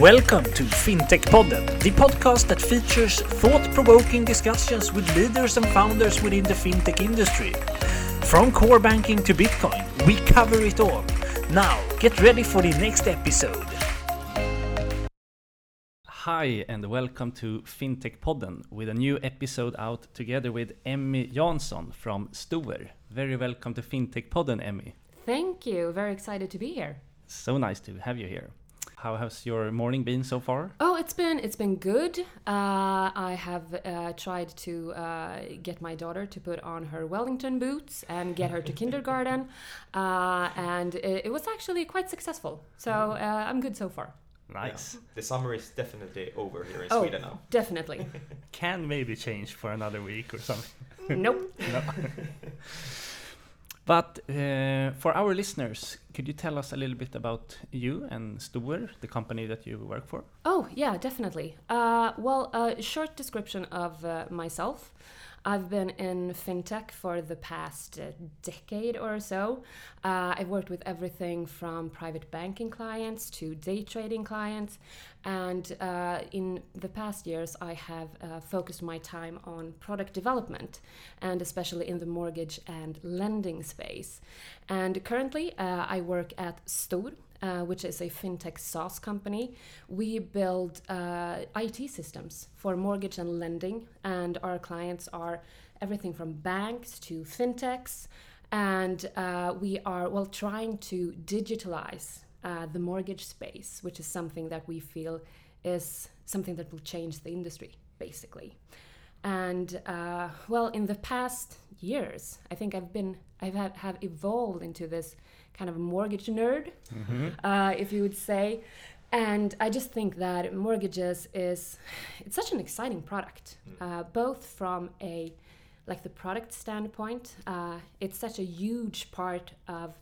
Welcome to FinTech Podden, the podcast that features thought provoking discussions with leaders and founders within the fintech industry. From core banking to Bitcoin, we cover it all. Now, get ready for the next episode. Hi, and welcome to FinTech Podden with a new episode out together with Emmy Jansson from Stoer. Very welcome to FinTech Podden, Emmy. Thank you. Very excited to be here. So nice to have you here. How has your morning been so far? Oh, it's been it's been good. Uh, I have uh, tried to uh, get my daughter to put on her Wellington boots and get her to kindergarten, uh, and it, it, was actually quite successful. So uh, I'm good so far. Nice. Yeah. The summer is definitely over here in oh, Sweden now. Definitely. Can maybe change for another week or something. nope. no. But uh, for our listeners, could you tell us a little bit about you and Stoer, the company that you work for? Oh, yeah, definitely. Uh, well, a short description of uh, myself. I've been in fintech for the past uh, decade or so. Uh, I've worked with everything from private banking clients to day trading clients. And uh, in the past years, I have uh, focused my time on product development and especially in the mortgage and lending space. And currently, uh, I work at Stoer, uh, which is a fintech SaaS company. We build uh, IT systems for mortgage and lending, and our clients are everything from banks to fintechs. And uh, we are well trying to digitalize uh, the mortgage space, which is something that we feel is something that will change the industry, basically. And uh, well, in the past years, I think I've been I've have, have evolved into this kind of a mortgage nerd, mm-hmm. uh, if you would say. And I just think that mortgages is it's such an exciting product, mm. uh, both from a like the product standpoint. Uh, it's such a huge part of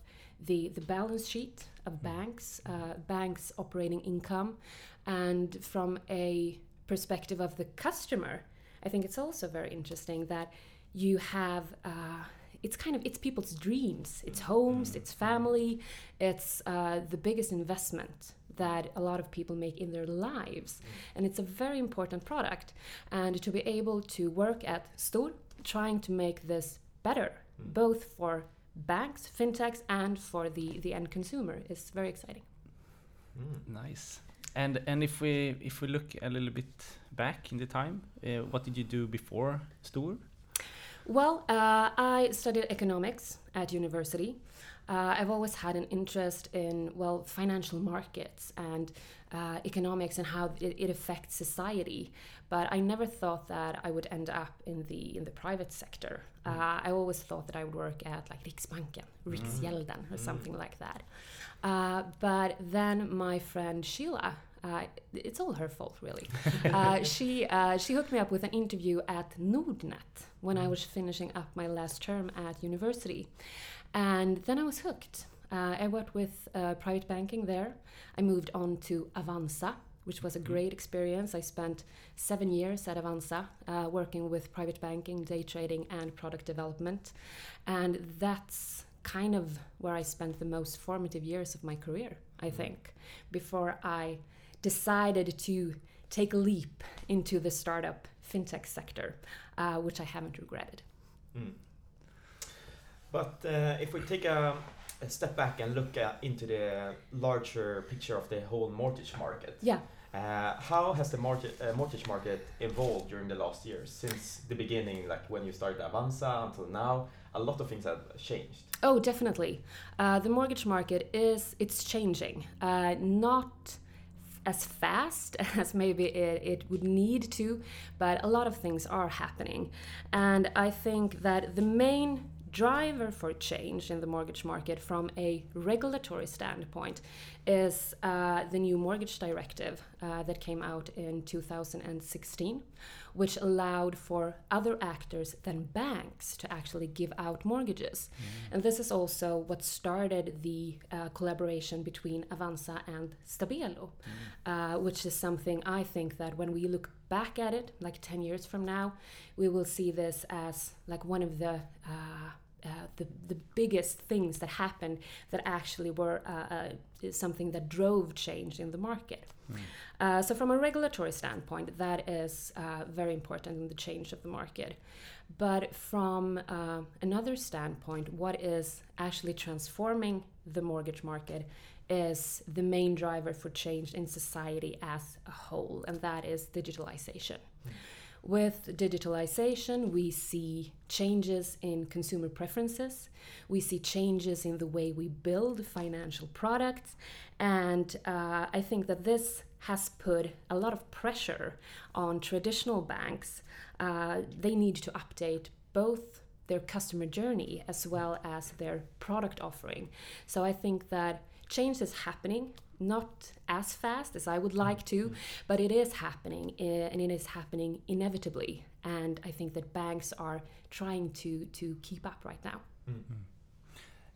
the the balance sheet of mm. banks, uh, banks operating income, and from a perspective of the customer, I think it's also very interesting that you have uh, it's kind of it's people's dreams. It's homes it's family. It's uh, the biggest investment that a lot of people make in their lives. And it's a very important product. And to be able to work at Stoer trying to make this better mm. both for banks fintechs and for the the end consumer is very exciting. Mm. nice. And and if we if we look a little bit back in the time uh, what did you do before Stoer well, uh, I studied economics at university. Uh, I've always had an interest in well financial markets and uh, economics and how it, it, affects society, but I never thought that I would end up in the in the private sector. Mm. Uh, I always thought that I would work at like Riksbanken, mm. Riksgälden, or mm. something like that. Uh, but then my friend Sheila uh, it's all her fault, really. uh, she uh, she hooked me up with an interview at Nordnet when I mm. was finishing up my last term at university, and then I was hooked. Uh, I worked with uh, private banking there. I moved on to Avanza, which was a mm. great experience. I spent seven years at Avanza uh, working with private banking, day trading, and product development, and that's kind of where I spent the most formative years of my career. I mm. think before I decided to take a leap into the startup fintech sector, uh, which I haven't regretted. Mm. But uh, if we take a, a, step back and look at, into the larger picture of the whole mortgage market, yeah. Uh, how has the mortgage, uh, mortgage market evolved during the last years since the beginning, like when you started Avanza until now? A lot of things have changed. Oh, definitely. Uh, the mortgage market is it's changing. Uh, not as fast as maybe it, it, would need to, but a lot of things are happening. And I think that the main driver for change in the mortgage market from a regulatory standpoint is uh, the new mortgage directive uh, that came out in 2016, which allowed for other actors than banks to actually give out mortgages. Mm. And this is also what started the uh, collaboration between Avanza and Stabelo, mm. which is something I think that when we look back at it, like 10 years from now, we will see this as like one of the uh, the, the biggest things that happened that actually were uh, uh, something that drove change in the market. Mm. Uh, so, from a regulatory standpoint, that is uh, very important in the change of the market. But from uh, another standpoint, what is actually transforming the mortgage market is the main driver for change in society as a whole, and that is digitalization. Mm. With digitalization, we see changes in consumer preferences, we see changes in the way we build financial products, and uh, I think that this has put a lot of pressure on traditional banks. Uh, they need to update both their customer journey as well as their product offering. So I think that change is happening not as fast as I would like to, but it is happening eh, and it is happening inevitably. And I think that banks are trying to, to keep up right now. Mm.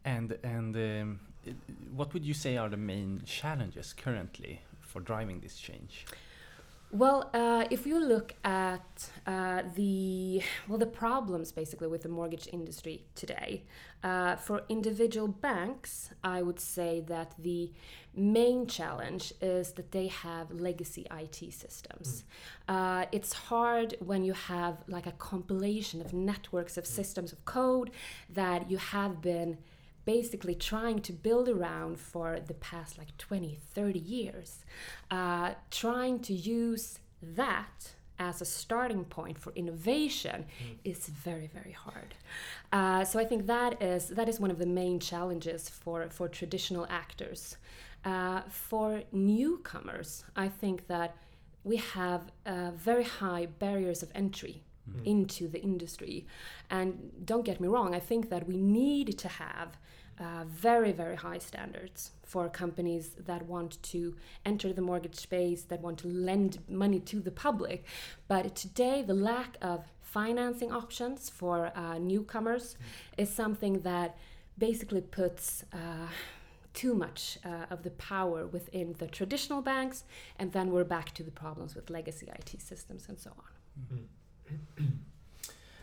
And and um, what would you say are the main challenges currently for driving this change? Well, uh, if you look at uh, the well, the problems basically with the mortgage industry today, uh, for individual banks, I would say that the main challenge is that they have legacy IT systems. Uh, it's hard when you have like a compilation of networks of systems of code that you have been basically trying to build around for the past like 20, 30 years, uh, trying to use that as a starting point for innovation is very, very hard. Uh, so I think that is that is one of the main challenges for for traditional actors. Uh, for newcomers, I think that we have uh, very high barriers of entry into the industry. And don't get me wrong, I think that we need to have uh, very, very high standards for companies that want to enter the mortgage space, that want to lend money to the public. But today, the lack of financing options for uh, newcomers is something that basically puts uh, too much uh, of the power within the traditional banks, and then we're back to the problems with legacy IT systems and so on.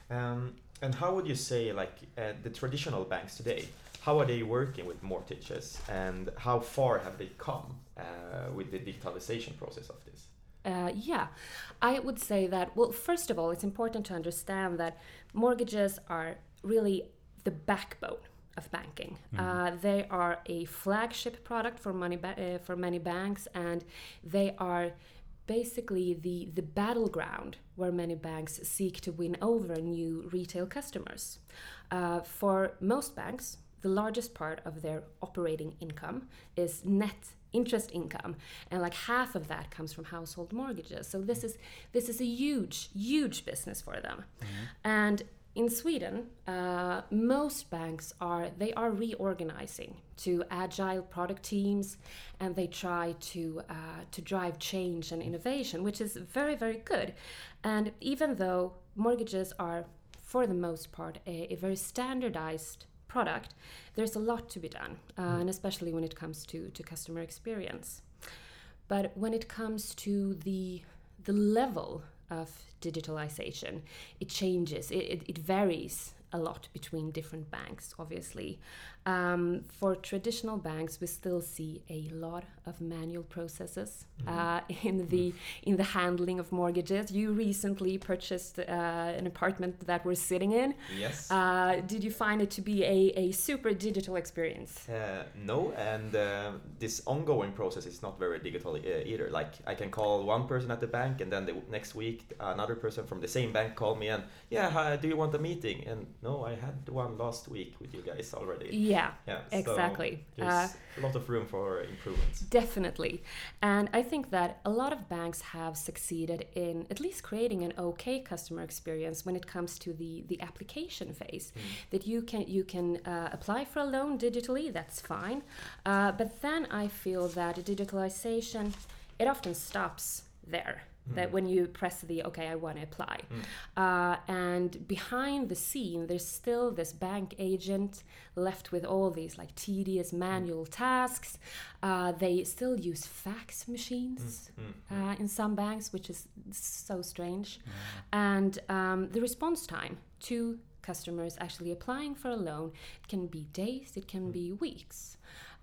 Um, and how would you say, like uh, the traditional banks today, how are they working with mortgages, and how far have they come uh, with the digitalization process of this? Uh, yeah, I would say that, well, first of all, it's important to understand that mortgages are really the backbone of banking. Uh, they are a flagship product for, money ba- uh, for many banks, and they are basically the, the battleground where many banks seek to win over new retail customers. Uh, for most banks, the largest part of their operating income is net interest income and like half of that comes from household mortgages. So this is this is a huge huge business for them. And in Sweden, uh, most banks are they are reorganizing to agile product teams, and they try to uh, to drive change and innovation, which is very very good. And even though mortgages are, for the most part, a, a very standardized product, there's a lot to be done, uh, and especially when it comes to to customer experience. But when it comes to the the level of digitalization, it changes. It, it, it varies a lot between different banks, obviously. Um, for traditional banks, we still see a lot of manual processes uh, in the in the handling of mortgages. You recently purchased uh, an apartment that we're sitting in. Yes. Uh, did you find it to be a, a super digital experience? Uh, no, and uh, this ongoing process is not very digital uh, either. Like I can call one person at the bank, and then the next week another person from the same bank call me and yeah, hi, do you want a meeting? And no, I had one last week with you guys already. Yeah, Yeah, so exactly. there's Uh, a lot of room for improvements. Definitely. And I think that a lot of banks have succeeded in at least creating an okay customer experience when it comes to the, the application phase. That you can you can uh, apply for a loan digitally, that's fine. Uh, but then I feel that digitalization it often stops there. That when you press the okay, I want to apply, uh, and behind the scene, there's still this bank agent left with all these like tedious manual tasks. Uh, they still use fax machines uh, in some banks, which is so strange. And um, the response time to customers actually applying for a loan. It can be days, it can be weeks.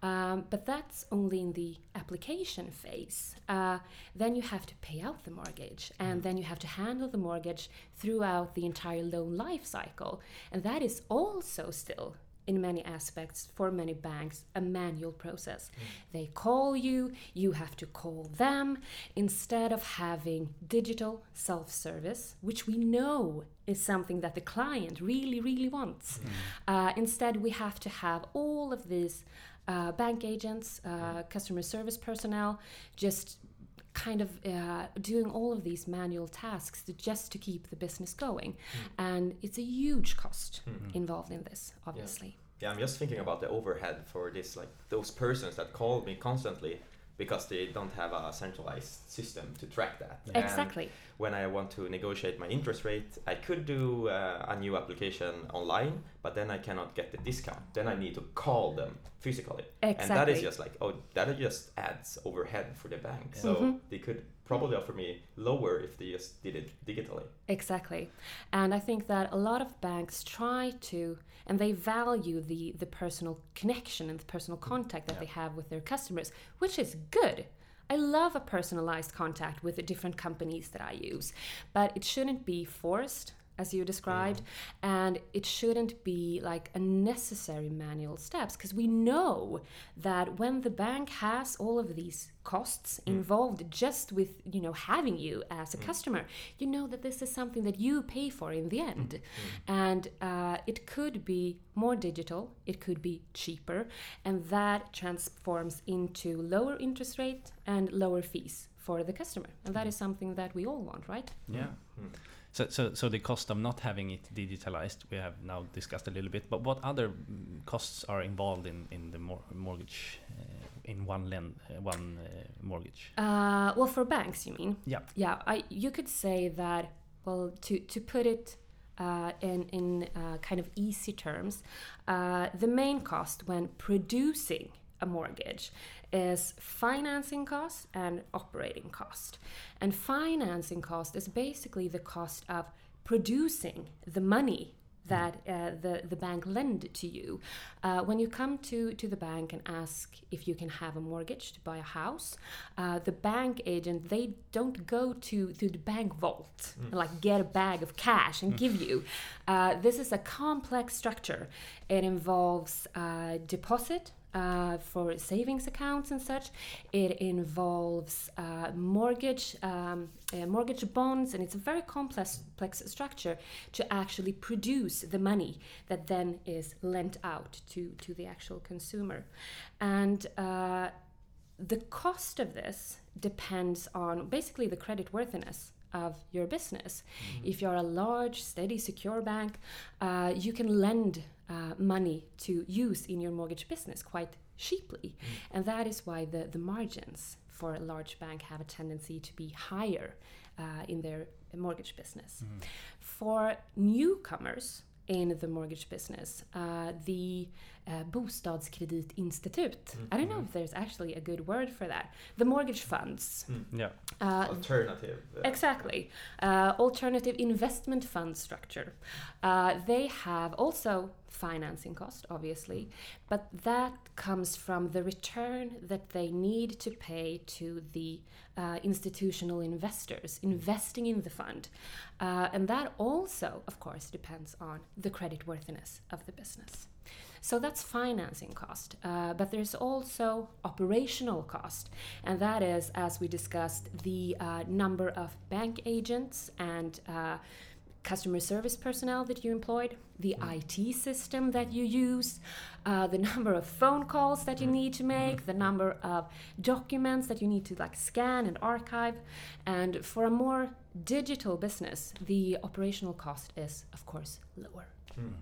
Um, but that's only in the application phase. Uh, then you have to pay out the mortgage, and then you have to handle the mortgage throughout the entire loan life cycle. And that is also still in many aspects for many banks a manual process. They call you, you have to call them instead of having digital self service, which we know is something that the client really, really wants. Uh, instead, we have to have all of these uh, bank agents, uh, customer service personnel, just kind of uh, doing all of these manual tasks to, just to keep the business going. And it's a huge cost involved in this, obviously. Yeah, I'm just thinking about the overhead for this, like those persons that call me constantly because they don't have a centralized system to track that. And Exactly. When I want to negotiate my interest rate, I could do uh, a new application online, but then I cannot get the discount. Then I need to call them physically. And that is just like, oh, that just adds overhead for the bank. So Mhm. they could probably offer me lower if they just did it digitally. Exactly. And I think that a lot of banks try to, and they value the, the personal connection and the personal contact that they have with their customers, which is good. I love a personalized contact with the different companies that I use, but it shouldn't be forced, as you described, and it shouldn't be like unnecessary manual steps because we know that when the bank has all of these costs mm. involved just with you know having you as a mm. customer you know that this is something that you pay for in the end. Mm. And uh, it could be more digital it could be cheaper and that transforms into lower interest rate and lower fees for the customer. And that is something that we all want right? Yeah. So, so, so the cost of not having it digitalized, we have now discussed a little bit. But what other mm, costs are involved in in the mor- mortgage, uh, in one lend, uh, one uh, mortgage? Uh, well, for banks, you mean? Yeah. Yeah, I you could say that. Well, to to put it uh, in in uh, kind of easy terms, uh, the main cost when producing a mortgage is financing cost and operating cost. And financing cost is basically the cost of producing the money that uh, the, the bank lend to you. Uh, when you come to, to the bank and ask if you can have a mortgage to buy a house, uh, the bank agent, they don't go to, to the bank vault and like get a bag of cash and give you. Uh, this is a complex structure. It involves uh, deposit, uh, for savings accounts and such. It involves uh, mortgage, um, uh, mortgage bonds, and it's a very complex, complex structure to actually produce the money that then is lent out to to the actual consumer, and. Uh, the cost of this depends on basically the credit worthiness of your business. If you're a large, steady, secure bank, uh, you can lend uh, money to use in your mortgage business quite cheaply. And that is why the, the margins for a large bank have a tendency to be higher uh, in their mortgage business. For newcomers, in the mortgage business, uh, the uh, Bostadskreditinstitut. I don't know if there's actually a good word for that. The mortgage funds. Yeah. Uh, Alternative. uh, Exactly. Uh, alternative investment fund structure. Uh, they have also financing cost, obviously, but that comes from the return that they need to pay to the uh, institutional investors investing in the fund. Uh, and that also, of course, depends on the credit worthiness of the business. So that's financing cost. Uh, but there's also operational cost. And that is, as we discussed, the uh, number of bank agents and uh, customer service personnel that you employed, the IT system that you use, uh, the number of phone calls that you need to make, the number of documents that you need to like scan and archive. And for a more digital business, the operational cost is, of course, lower. Hmm.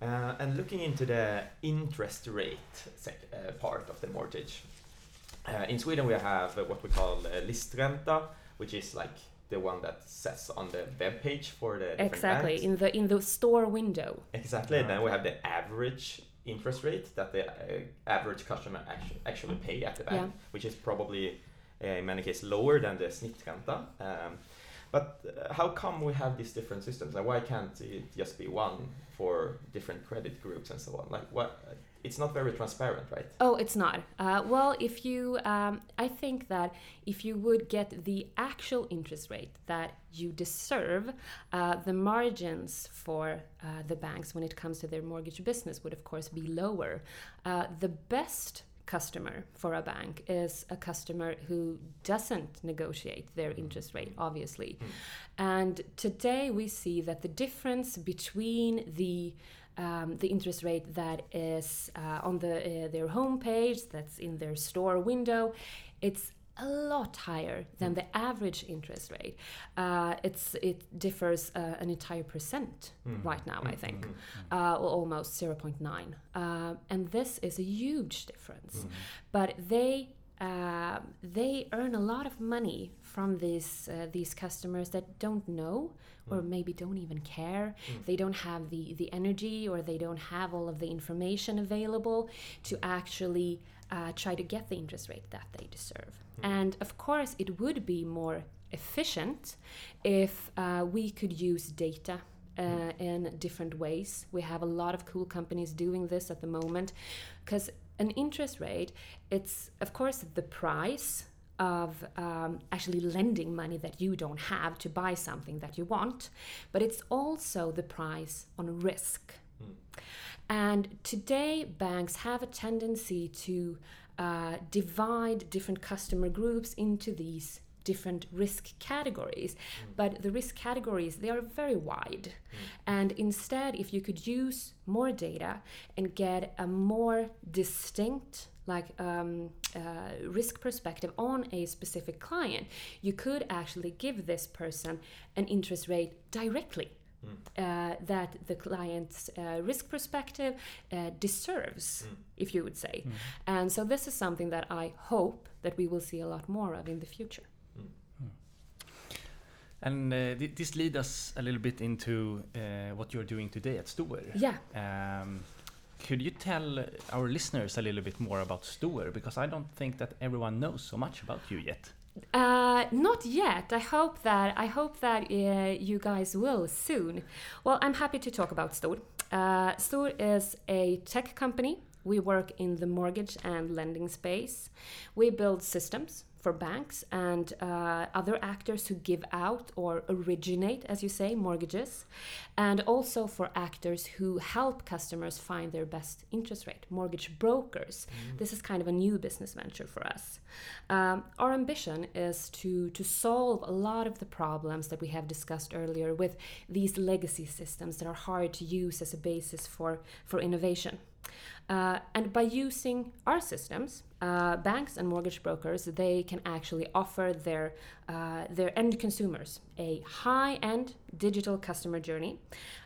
Uh, and looking into the interest rate uh, part of the mortgage, uh, in Sweden we have uh, what we call uh, listränta, which is like the one that says on the web page for the Exactly banks. in the in the store window. Exactly. Then we have the average interest rate that the uh, average customer actually, actually pay at the bank, Yeah. which is probably uh, in many cases lower than the snittränta. Um, But uh, how come we have these different systems? Like, why can't it just be one for different credit groups and so on? Like, what? It's not very transparent, right? Oh, it's not. Uh, well, if you, um, I think that if you would get the actual interest rate that you deserve, uh, the margins for uh, the banks when it comes to their mortgage business would, of course, be lower. Uh, the best customer for a bank is a customer who doesn't negotiate their interest rate, obviously. Mm. And today we see that the difference between the um, the interest rate that is uh, on the uh, their homepage, that's in their store window, it's a lot higher than Mm. the average interest rate. Uh, it's it differs uh, an entire percent Mm. right now, I Mm, think, mm, uh, almost zero point nine, uh, and this is a huge difference. mm. But they uh, they earn a lot of money from these uh, these customers that don't know or Mm. maybe don't even care. Mm. They don't have the the energy or they don't have all of the information available to actually uh, try to get the interest rate that they deserve. Mm. And of course, it would be more efficient if uh, we could use data. Uh, in different ways. We have a lot of cool companies doing this at the moment because an interest rate, it's of course the price of um, actually lending money that you don't have to buy something that you want, but it's also the price on risk. Mm. And today, banks have a tendency to uh, divide different customer groups into these different risk categories but the risk categories they are very wide and instead if you could use more data and get a more distinct like um, uh, risk perspective on a specific client you could actually give this person an interest rate directly uh, that the client's uh, risk perspective uh, deserves, Mm. if you would say. Mm. And so this is something that I hope that we will see a lot more of in the future. And uh, th- this leads us a little bit into uh, what you're doing today at Stoer. Yeah. Um, could you tell our listeners a little bit more about Stoer? Because I don't think that everyone knows so much about you yet. Uh, not yet. I hope that I hope that uh, you guys will soon. Well, I'm happy to talk about Stoer. Uh, is a tech company. We work in the mortgage and lending space. We build systems for banks and uh, other actors who give out or originate, as you say, mortgages, and also for actors who help customers find their best interest rate, mortgage brokers. This is kind of a new business venture for us. Um, our ambition is to, to solve a lot of the problems that we have discussed earlier with these legacy systems that are hard to use as a basis for, for innovation. Uh, and by using our systems, uh, banks and mortgage brokers they can actually offer their uh, their end consumers a high-end digital customer journey.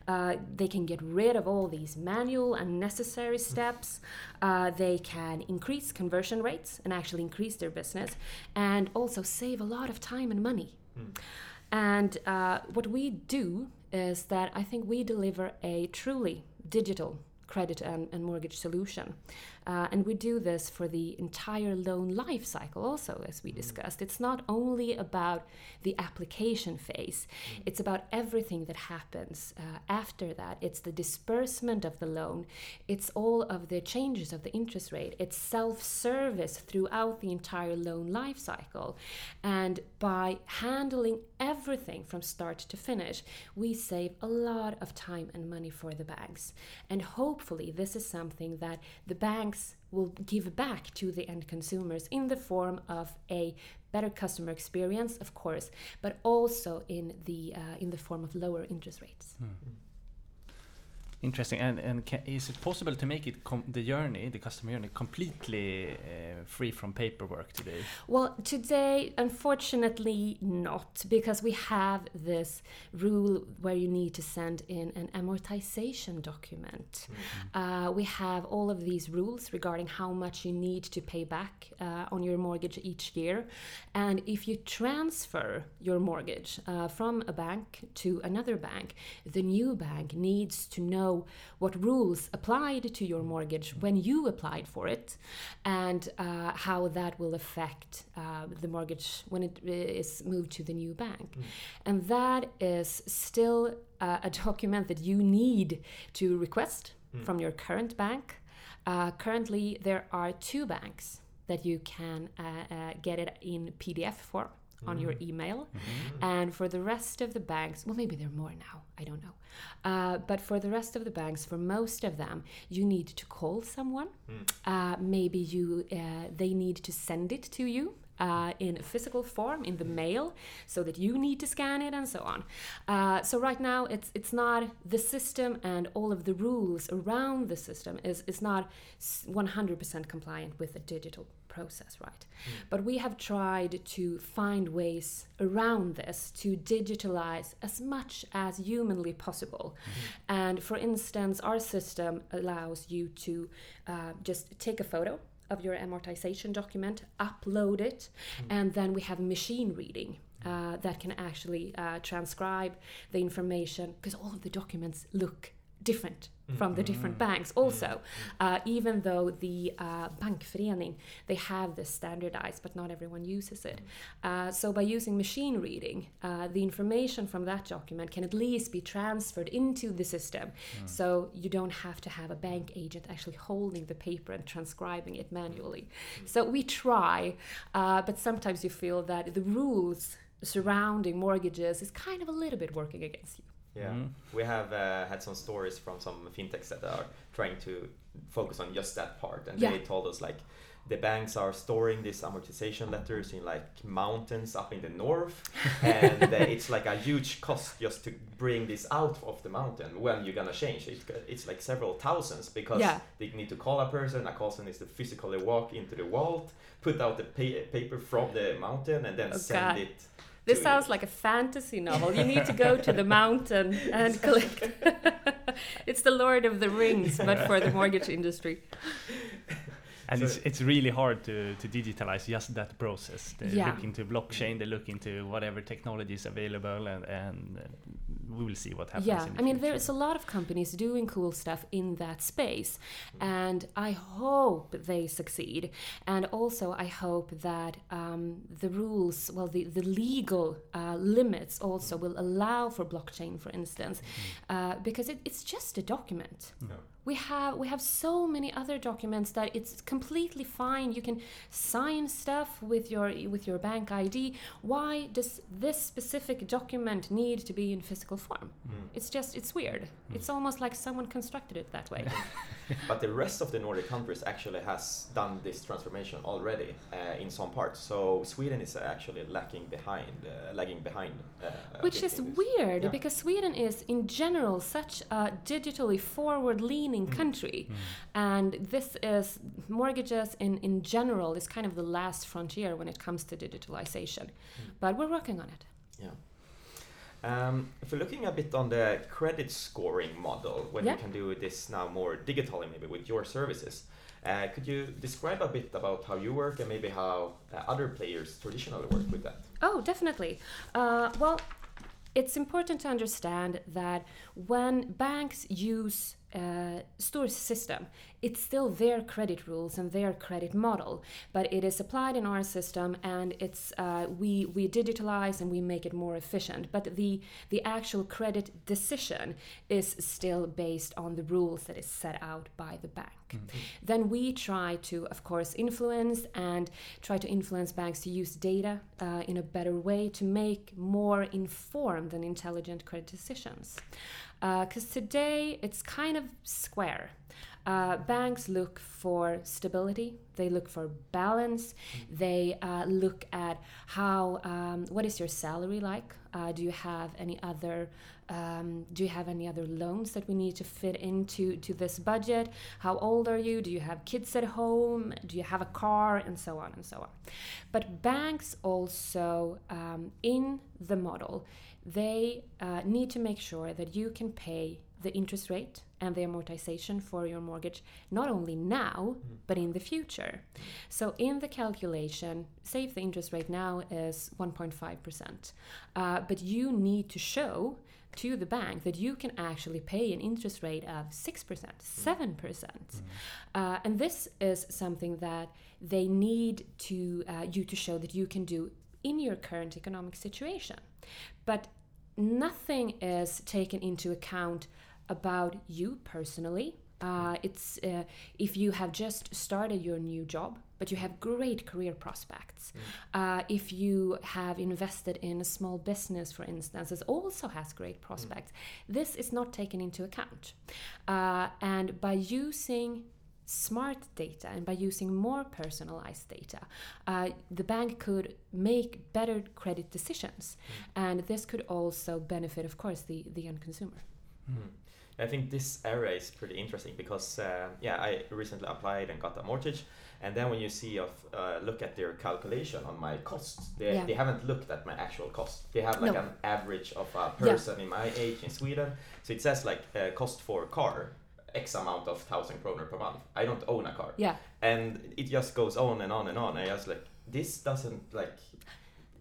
Uh, they can get rid of all these manual unnecessary steps. Uh, they can increase conversion rates and actually increase their business, and also save a lot of time and money. Mm. And uh, what we do is that I think we deliver a truly digital credit and, and mortgage solution. Uh, and we do this for the entire loan life cycle, also, as we discussed. It's not only about the application phase, it's about everything that happens uh, after that. It's the disbursement of the loan, it's all of the changes of the interest rate, it's self service throughout the entire loan life cycle. And by handling everything from start to finish, we save a lot of time and money for the banks. And hopefully, this is something that the banks will give back to the end consumers in the form of a better customer experience, of course, but also in the uh, in the form of lower interest rates. Interesting. And and ca is it possible to make it com- the journey, the customer journey, completely uh, free from paperwork today? Well, today, unfortunately, not, because we have this rule where you need to send in an amortization document. Uh, we have all of these rules regarding how much you need to pay back uh, on your mortgage each year. And if you transfer your mortgage uh, from a bank to another bank, the new bank needs to know know what rules applied to your mortgage when you applied for it and uh, how that will affect uh, the mortgage when it is moved to the new bank. Mm. And that is still uh, a document that you need to request Mm. from your current bank. Uh, currently, there are two banks that you can uh, uh, get it in PDF form on your Mm. email. Mhm. And for the rest of the banks, well, maybe there are more now, I don't know. Uh, but for the rest of the banks, for most of them, you need to call someone. Mm. Uh, maybe you, uh, they need to send it to you. Uh, in a physical form in the mail so that you need to scan it and so on uh, so right now it's it's not the system and all of the rules around the system is is not 100% compliant with the digital process right but we have tried to find ways around this to digitalize as much as humanly possible. And for instance, our system allows you to uh, just take a photo of your amortization document, upload it, and then we have machine reading. Uh, that can actually uh, transcribe the information because all of the documents look different from the different banks also. Uh, even though the uh, bankförening they have this standardized but not everyone uses it. Uh, so by using machine reading uh, the information from that document can at least be transferred into the system. So you don't have to have a bank agent actually holding the paper and transcribing it manually. So we try uh, but sometimes you feel that the rules surrounding mortgages is kind of a little bit working against you Yeah, Mhm. we have uh, had some stories from some fintechs that are trying to focus on just that part, and Yeah. they told us like the banks are storing these amortization letters in like mountains up in the north, and uh, it's like a huge cost just to bring this out of the mountain when you're gonna change it. It's like several thousands because Yeah. they need to call a person. A person needs to physically walk into the vault, put out the pa- paper from the mountain, and then Oh, send God. it. This sounds you. like a fantasy novel. You need to go to the mountain and collect. it's the Lord of the Rings, but for the mortgage industry. And So- it's it's really hard to, to digitalize just that process. They Yeah. look into blockchain, they look into whatever technology is available, and, and we will see what happens. Yeah, in the I mean, future. there's a lot of companies doing cool stuff in that space, and I hope they succeed. And also, I hope that um, the rules, well, the, the legal uh, limits also will allow for blockchain, for instance, uh, because it, it's just a document. No. We have we have so many other documents that it's completely fine. You can sign stuff with your with your bank ID. Why does this specific document need to be in physical form? Mm. It's just it's weird. It's almost like someone constructed it that way. But the rest of the Nordic countries actually has done this transformation already uh, in some parts. So Sweden is actually lacking behind, uh, lagging behind. Uh, Which is weird Yeah. because Sweden is, in general, such a digitally forward leaning Mm. country. And this is, mortgages in, in general is kind of the last frontier when it comes to digitalization. Mm. But we're working on it. Yeah. Um, if we're looking a bit on the credit scoring model, when Yeah. you can do this now more digitally, maybe with your services, uh, could you describe a bit about how you work and maybe how uh, other players traditionally work with that? Oh, definitely. Uh, well, it's important to understand that when banks use uh, Stoer's system, it's still their credit rules and their credit model, but it is applied in our system, and it's uh, we we digitalize and we make it more efficient. But the the actual credit decision is still based on the rules that is set out by the bank. Then we try to, of course, influence and try to influence banks to use data uh, in a better way to make more informed and intelligent credit decisions. Because today it's kind of square. Uh, banks look for stability. They look for balance. They uh, look at how um, what is your salary like? Uh, do you have any other um, do you have any other loans that we need to fit into to this budget? How old are you? Do you have kids at home? Do you have a car? And so on and so on. But banks also um, in the model they uh, need to make sure that you can pay the interest rate and the amortization for your mortgage not only now but in the future. So in the calculation, say if the interest rate now is 1.5%, uh, but you need to show to the bank that you can actually pay an interest rate of 6%, 7%. Uh, and this is something that they need to uh, you to show that you can do in your current economic situation. But nothing is taken into account about you personally. Uh, it's uh, if you have just started your new job, but you have great career prospects. Uh, if you have invested in a small business, for instance, it also has great prospects. This is not taken into account. Uh, and by using smart data and by using more personalized data, uh, the bank could make better credit decisions. And this could also benefit, of course, the, the end consumer. Hmm. I think this area is pretty interesting because uh, yeah, I recently applied and got a mortgage, and then when you see of uh, look at their calculation on my costs, they, Yeah. they haven't looked at my actual cost. They have like No. an average of a Yeah. person in my age in Sweden, so it says like uh, cost for car X amount of thousand kroner per month. I don't own a car, Yeah, and it just goes on and on and on. I just like this doesn't like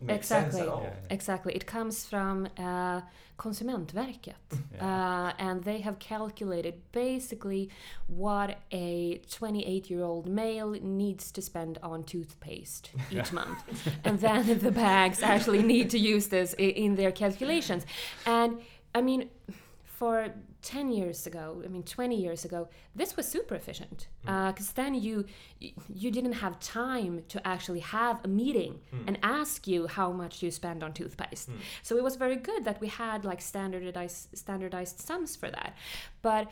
Exactly. at all. Yeah. exactly. It comes from uh, Konsumentverket. Yeah. Uh, and they have calculated basically what a 28 year old male needs to spend on toothpaste each month. And then the banks actually need to use this in their calculations. And I mean, for 10 years ago, I mean 20 years ago, this was super efficient hmm. uh, because then you you didn't have time to actually have a meeting hmm. and ask you how much you spend on toothpaste. Hmm. So it was very good that we had like standardized standardized sums for that. But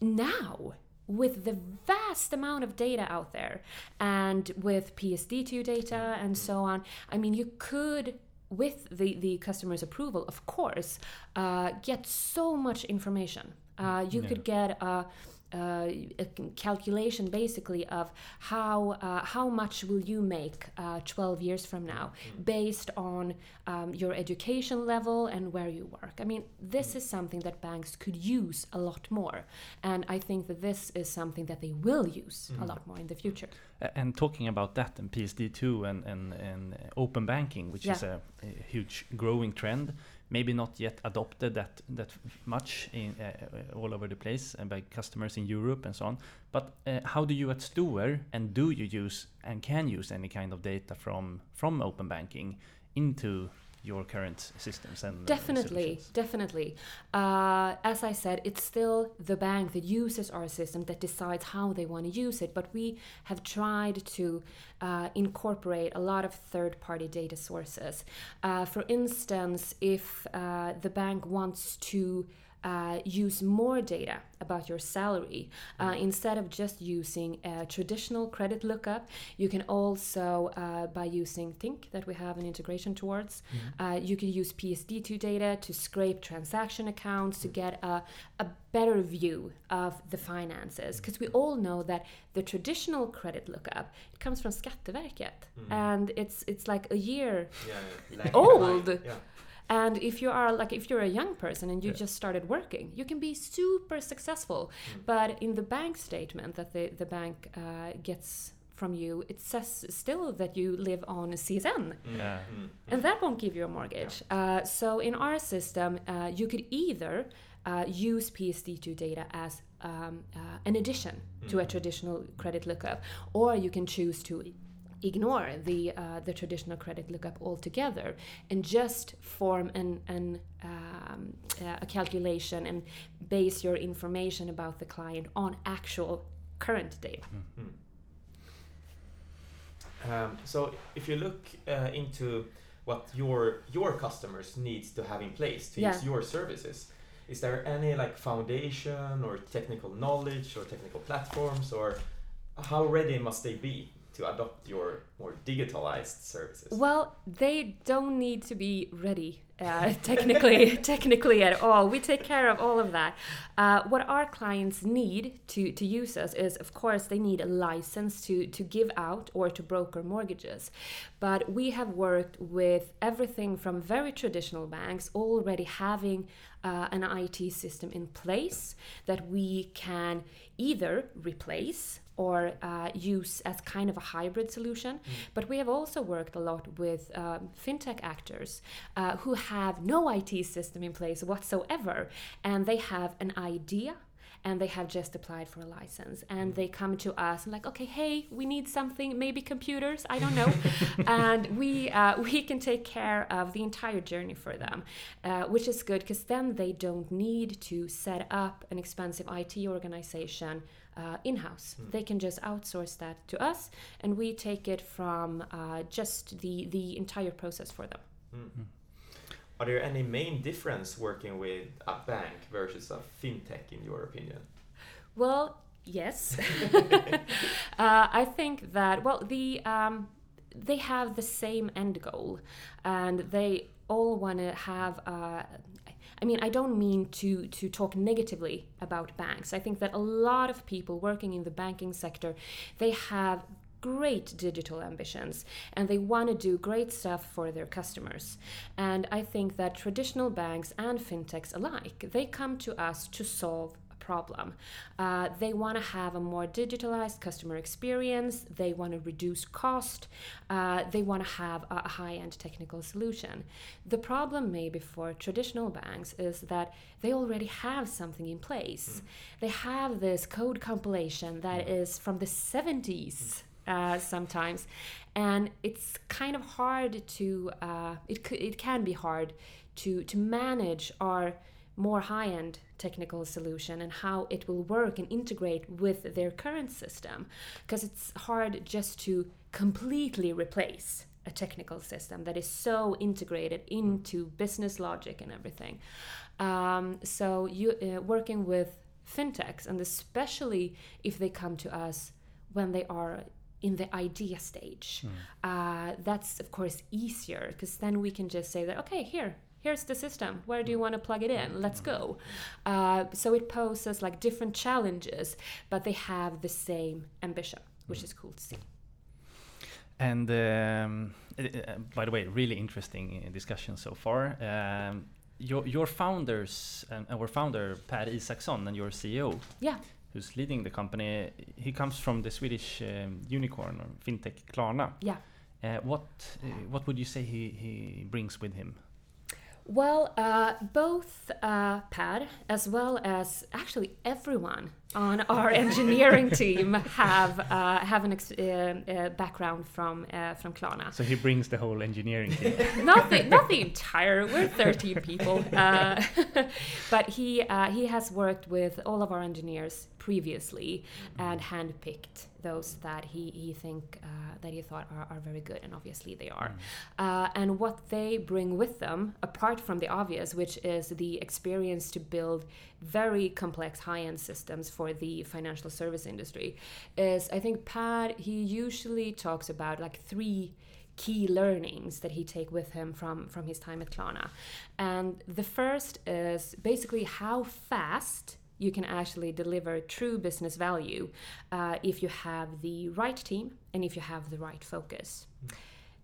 now with the vast amount of data out there and with PSD2 data and so on, I mean, you could, with the, the customer's approval, of course, uh, get so much information. Uh, you Yeah. could get a, uh, a calculation basically of how uh, how much will you make uh, 12 years from now based on um, your education level and where you work. I mean, this is something that banks could use a lot more, and I think that this is something that they will use a lot more in the future. And talking about that and PSD2 and, and, and open banking, which is a, a huge growing trend, maybe not yet adopted that, that much in, uh, all over the place and by customers in Europe and so on. But uh, how do you at Stoer and do you use and can use any kind of data from, from open banking into your current systems and uh, Definitely, solutions? definitely. Uh, as I said, it's still the bank that uses our system that decides how they want to use it. But we have tried to uh, incorporate a lot of third party data sources. Uh, for instance, if uh, the bank wants to uh, use more data about your salary. Uh, instead of just using a traditional credit lookup, you can also, uh, by using Tink, that we have an integration towards, uh, you can use PSD2 data to scrape transaction accounts to get a, a better view of the finances. Because we all know that the traditional credit lookup it comes from Skatteverket, and it's it's like a year Yeah, yeah, Old. Yeah. And if you are like if you're a young person and you Yeah. just started working, you can be super successful. But in the bank statement that the the bank uh, gets from you, it says still that you live on CSN, Yeah. Mm, and that won't give you a mortgage. Uh, so in our system, uh, you could either uh, use PSD2 data as um, uh, an addition to a traditional credit lookup, or you can choose to ignore the uh, the traditional credit lookup altogether and just form an, an um, uh, a calculation and base your information about the client on actual current data. Um, so if you look uh, into what your your customers needs to have in place to Yeah. use your services, is there any like foundation or technical knowledge or technical platforms or how ready must they be to adopt your more digitalized services? Well, they don't need to be ready uh, technically, technically at all. We take care of all of that. Uh, what our clients need to, to use us is, of course, they need a license to, to give out or to broker mortgages. But we have worked with everything from very traditional banks already having uh, an IT system in place that we can either replace or uh, use as kind of a hybrid solution. But we have also worked a lot with um, fintech actors uh, who have no IT system in place whatsoever, and they have an idea and they have just applied for a license. And they come to us and like okay hey we need something maybe computers i don't know. And we uh, we can take care of the entire journey for them uh, which is good because then they don't need to set up an expensive it organization uh, in-house they can just outsource that to us and we take it from uh, just the the entire process for them Are there any main difference working with a bank versus a fintech in your opinion? Well, yes. uh, I think that well, the um, they have the same end goal, and they all want to have. Uh, I mean, I don't mean to to talk negatively about banks. I think that a lot of people working in the banking sector, they have great digital ambitions and they want to do great stuff for their customers. And I think that traditional banks and fintechs alike, they come to us to solve problem. Uh, they want to have a more digitalized customer experience, they want to reduce cost, uh, they want to have a high end technical solution. The problem, maybe, for traditional banks is that they already have something in place. They have this code compilation that is from the 70s uh, sometimes, and it's kind of hard to uh, it c- it can be hard to to manage our more high end technical solution and how it will work and integrate with their current system because it's hard just to completely replace a technical system that is so integrated into business logic and everything. Um, so you uh, working with fintechs and especially if they come to us when they are in the idea stage. Uh, that's of course easier because then we can just say that okay, here, here's the system. Where do you want to plug it in? Let's go. Uh, so it poses like different challenges, but they have the same ambition, which is cool to see. And um, uh, uh, by the way, really interesting discussion so far. Um, your your founders, and our founder Per Isaksson and your CEO, Yeah. who's leading the company, he comes from the Swedish um, unicorn or fintech Klarna. Yeah. Uh, what uh, what would you say he, he brings with him? Well, uh, both uh, Per as well as actually everyone on our engineering team have uh, have an ex- uh, uh, background from uh, from Klarna. So he brings the whole engineering team. not the not the entire. We're 13 people, uh, but he uh, he has worked with all of our engineers previously and handpicked those that he he think uh, that he thought are, are very good, and obviously they are. Uh, and what they bring with them, apart from the obvious, which is the experience to build very complex high-end systems for the financial service industry, is I think Pat he usually talks about like three key learnings that he take with him from from his time at Klarna. And the first is basically how fast you can actually deliver true business value uh, if you have the right team and if you have the right focus.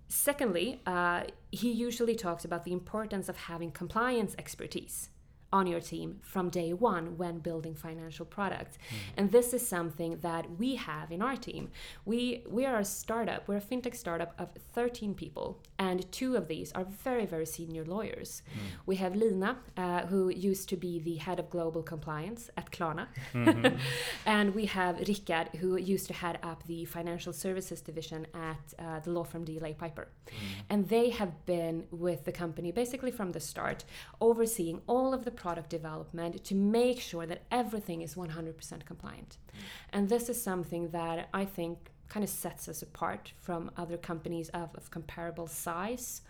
Secondly, uh, he usually talks about the importance of having compliance expertise on your team from day one when building financial products. And this is something that we have in our team. We we are a startup, we're a fintech startup of 13 people, and two of these are very, very senior lawyers. We have Lina, uh, who used to be the head of global compliance at Klarna. and we have Rickard, who used to head up the financial services division at uh, the law firm DLA Piper. And they have been with the company basically from the start, overseeing all of the product development to make sure that everything is 100% compliant. And this is something that I think kind of sets us apart from other companies of, of comparable size.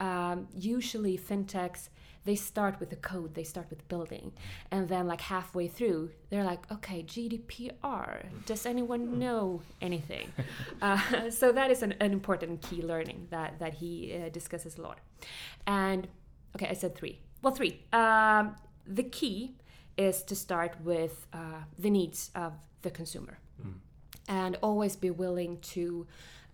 Um, usually, fintechs they start with the code, they start with building, and then like halfway through, they're like, okay, GDPR. Does anyone know anything? uh, so that is an, an important key learning that that he uh, discusses a lot. And okay, I said three. Well, three. Um, the key is to start with uh, the needs of the consumer and always be willing to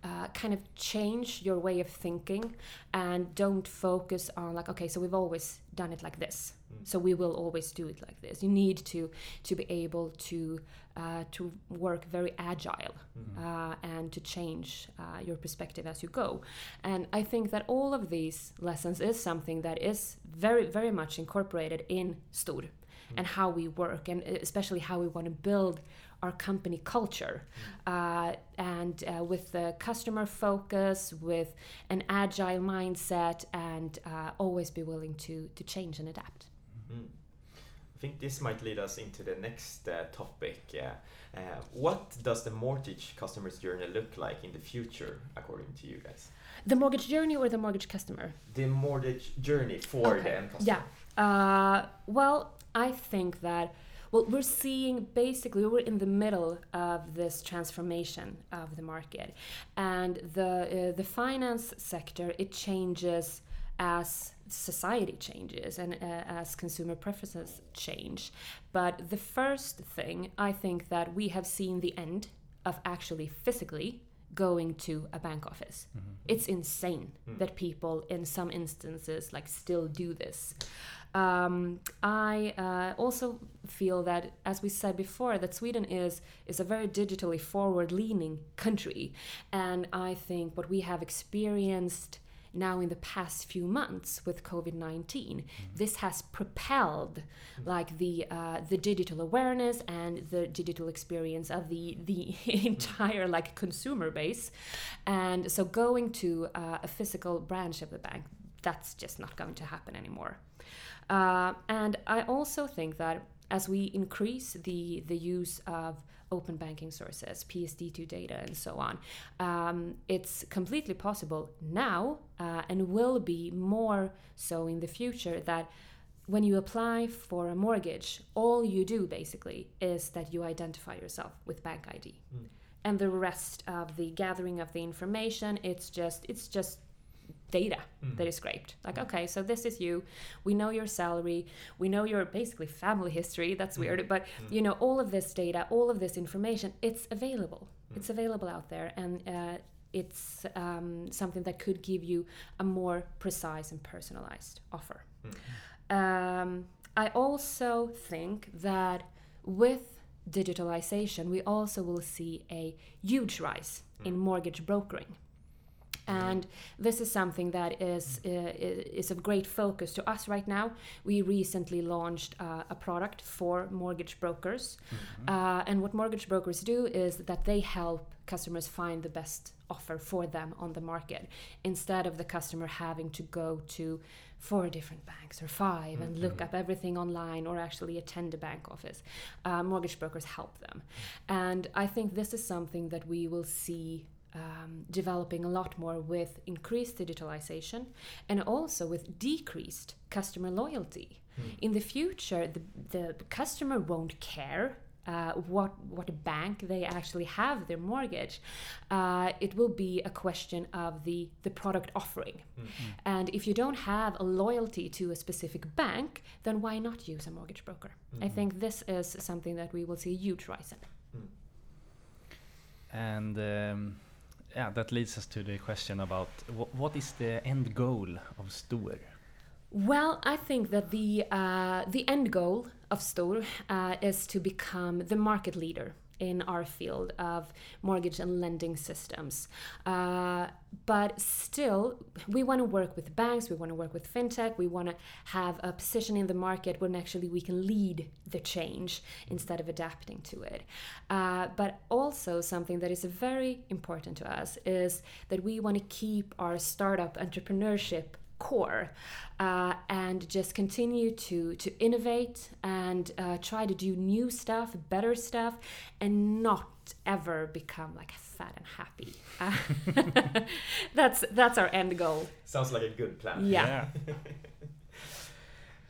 uh, kind of change your way of thinking and don't focus on like okay so we've always done it like this. So we will always do it like this. You need to to be able to uh, to work very agile uh, and to change uh, your perspective as you go. And i think that all of these lessons is something that is very very much incorporated in Stoer and how we work and especially how we want to build our company culture uh, and uh, with the customer focus with an agile mindset and uh, always be willing to to change and adapt Mm. I think this might lead us into the next uh, topic. Uh, uh, what does the mortgage customer's journey look like in the future, according to you guys? the mortgage journey or the mortgage customer The mortgage journey for the end customer. Yeah. Uh, well, I think that well, we're seeing basically we're in the middle of this transformation of the market, and the uh, the finance sector it changes as society changes and uh, as consumer preferences change. But the first thing I think that we have seen the end of actually physically going to a bank office. It's insane that people in some instances like still do this. Um, I uh, also feel that, as we said before, that Sweden is is a very digitally forward-leaning country, and I think what we have experienced now in the past few months with COVID-19, this has propelled like the uh, the digital awareness and the digital experience of the the entire like consumer base, and so going to uh, a physical branch of the bank, that's just not going to happen anymore. Uh, and I also think that as we increase the the use of open banking sources, PSD2 data, and so on, um, it's completely possible now uh, and will be more so in the future that when you apply for a mortgage, all you do basically is that you identify yourself with bank ID. And the rest of the gathering of the information, it's just it's just data mm. that is scraped. Like, mm. okay, so this is you. We know your salary. We know your basically family history. That's mm-hmm. weird, but mm. you know all of this data, all of this information. It's available. It's available out there, and uh, it's um, something that could give you a more precise and personalized offer. Um, I also think that with digitalization, we also will see a huge rise in mortgage brokering. And this is something that is uh, is of great focus to us right now. We recently launched uh, a product for mortgage brokers, uh, and what mortgage brokers do is that they help customers find the best offer for them on the market, instead of the customer having to go to four different banks or 5 and look up everything online or actually attend a bank office. Uh, mortgage brokers help them, and I think this is something that we will see um, developing a lot more with increased digitalization and also with decreased customer loyalty. In the future, the, the customer won't care. Uh, what what bank they actually have their mortgage, uh, it will be a question of the the product offering, and if you don't have a loyalty to a specific bank, then why not use a mortgage broker? I think this is something that we will see a huge rise in. And um, yeah, that leads us to the question about wh- what is the end goal of Stoer? Well, I think that the uh, the end goal of Stoer uh, is to become the market leader in our field of mortgage and lending systems. Uh, but still, we want to work with banks, we want to work with fintech, we want to have a position in the market when actually we can lead the change instead of adapting to it. Uh, but also, something that is very important to us is that we want to keep our startup entrepreneurship core uh, and just continue to to innovate and uh, try to do new stuff better stuff and not ever become like fat and happy Uh, that's that's our end goal Sounds like a good plan. yeah,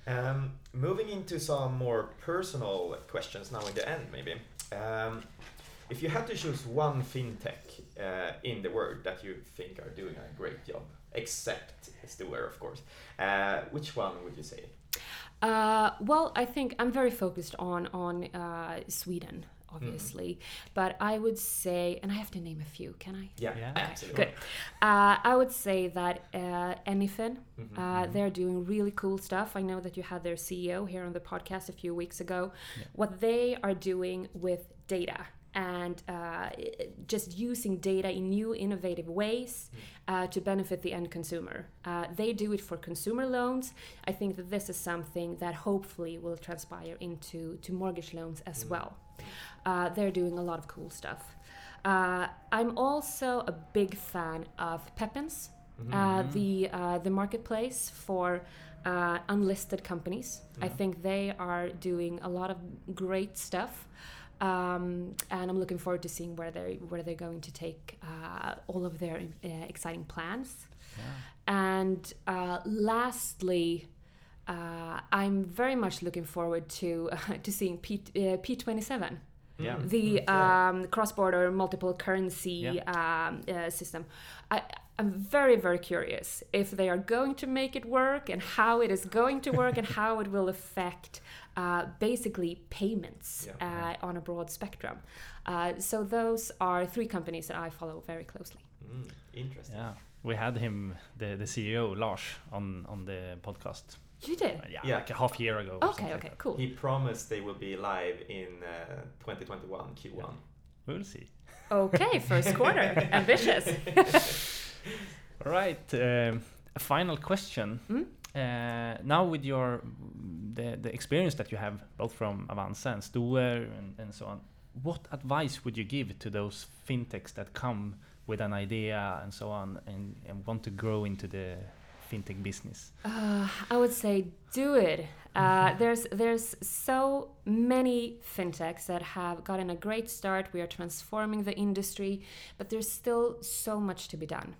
Um, moving into some more personal questions now in the end, maybe. Um, if you had to choose one fintech uh, in the world that you think are doing a great job, except Stoer, of course, uh, which one would you say? Uh, well, I think I'm very focused on on uh, Sweden obviously. But I would say, and I have to name a few, can I? Yeah, Yeah. Okay, absolutely. good. Uh, I would say that uh, Anyfin, Mhm. uh, they're doing really cool stuff. I know that you had their CEO here on the podcast a few weeks ago. Yeah. What they are doing with data and uh, just using data in new, innovative ways uh, to benefit the end consumer. Uh, they do it for consumer loans. I think that this is something that hopefully will transpire into to mortgage loans as Mm. well. Uh, they're doing a lot of cool stuff. Uh, I'm also a big fan of Pepins, uh, the uh, the marketplace for uh, unlisted companies. I think they are doing a lot of great stuff, um, and I'm looking forward to seeing where they where they're going to take uh, all of their uh, exciting plans. Yeah. And uh, lastly, uh, I'm very much looking forward to to seeing P uh, P27 Yeah. Mm. the um, cross-border multiple currency Yeah. um, uh, system. I, I'm very, very curious if they are going to make it work and how it is going to work and how it will affect uh, basically payments Yeah. uh, on a broad spectrum. Uh, so those are three companies that I follow very closely. Mm, interesting. Yeah. We had him, the, the CEO, Lars, on, on the podcast. You did? Uh, yeah, Yeah. like a half year ago. Okay, okay, like cool. He promised they will be live in uh, 2021 Q1. that. We'll see. Okay, first quarter. Ambitious. All right. Um, a final question. Mm? Uh, now with your the, the experience that you have both from Avanza and Stoer and, and so on, what advice would you give to those fintechs that come with an idea and so on and, and want to grow into the fintech business? Uh, I would say do it. Uh, there's there's so many fintechs that have gotten a great start. We are transforming the industry, but there's still so much to be done.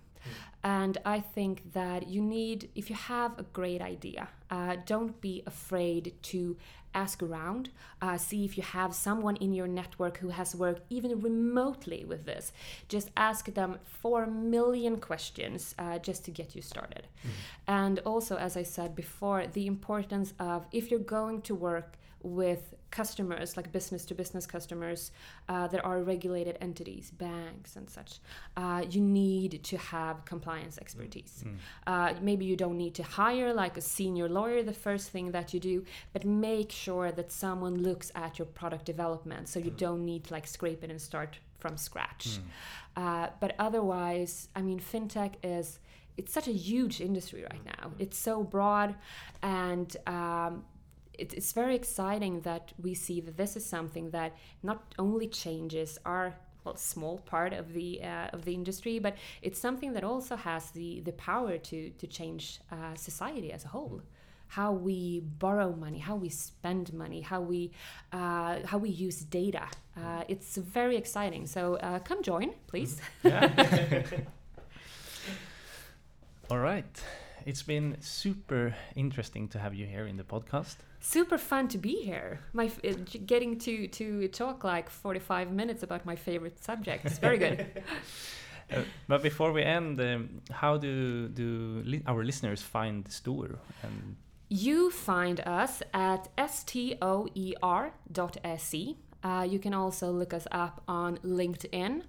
And I think that you need, if you have a great idea, uh, don't be afraid to ask around, uh, see if you have someone in your network who has worked even remotely with this. Just ask them four million questions uh, just to get you started. And also, as I said before, the importance of if you're going to work with customers, like business to business customers, uh, that are regulated entities, banks, and such, uh, you need to have compliance expertise. Mm. Uh, maybe you don't need to hire like a senior lawyer the first thing that you do, but make sure that someone looks at your product development so you don't need to like scrape it and start from scratch. Uh, but otherwise, I mean, fintech is it's such a huge industry right now. It's so broad, and um, it, it's very exciting that we see that this is something that not only changes our well small part of the uh, of the industry, but it's something that also has the the power to to change uh, society as a whole. How we borrow money, how we spend money, how we uh, how we use data. Uh, it's very exciting. So uh, come join, please. Yeah. All right. It's been super interesting to have you here in the podcast. super fun to be here. My f- uh, getting to to talk like 45 minutes about my favorite subject. It's very good. Uh, but before we end, um, how do do li- our listeners find Stoer? And you find us at stoer.se. Uh, you can also look us up on LinkedIn.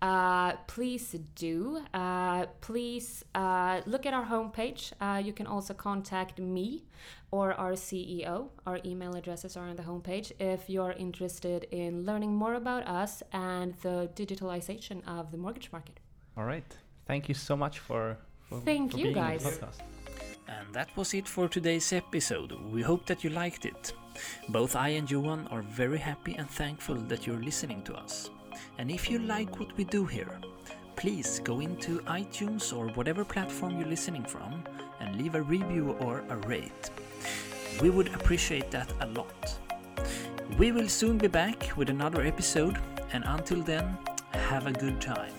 Uh, please do. Uh, please uh, look at our homepage. Uh, you can also contact me or our CEO. Our email addresses are on the homepage if you're interested in learning more about us and the digitalization of the mortgage market. all right, thank you so much for. for Thank for you, being in the guys. podcast. And that was it for today's episode. We hope that you liked it. Both I and Johan are very happy and thankful that you're listening to us. And if you like what we do here, please go into iTunes or whatever platform you're listening from and leave a review or a rate. We would appreciate that a lot. We will soon be back with another episode, and until then, have a good time.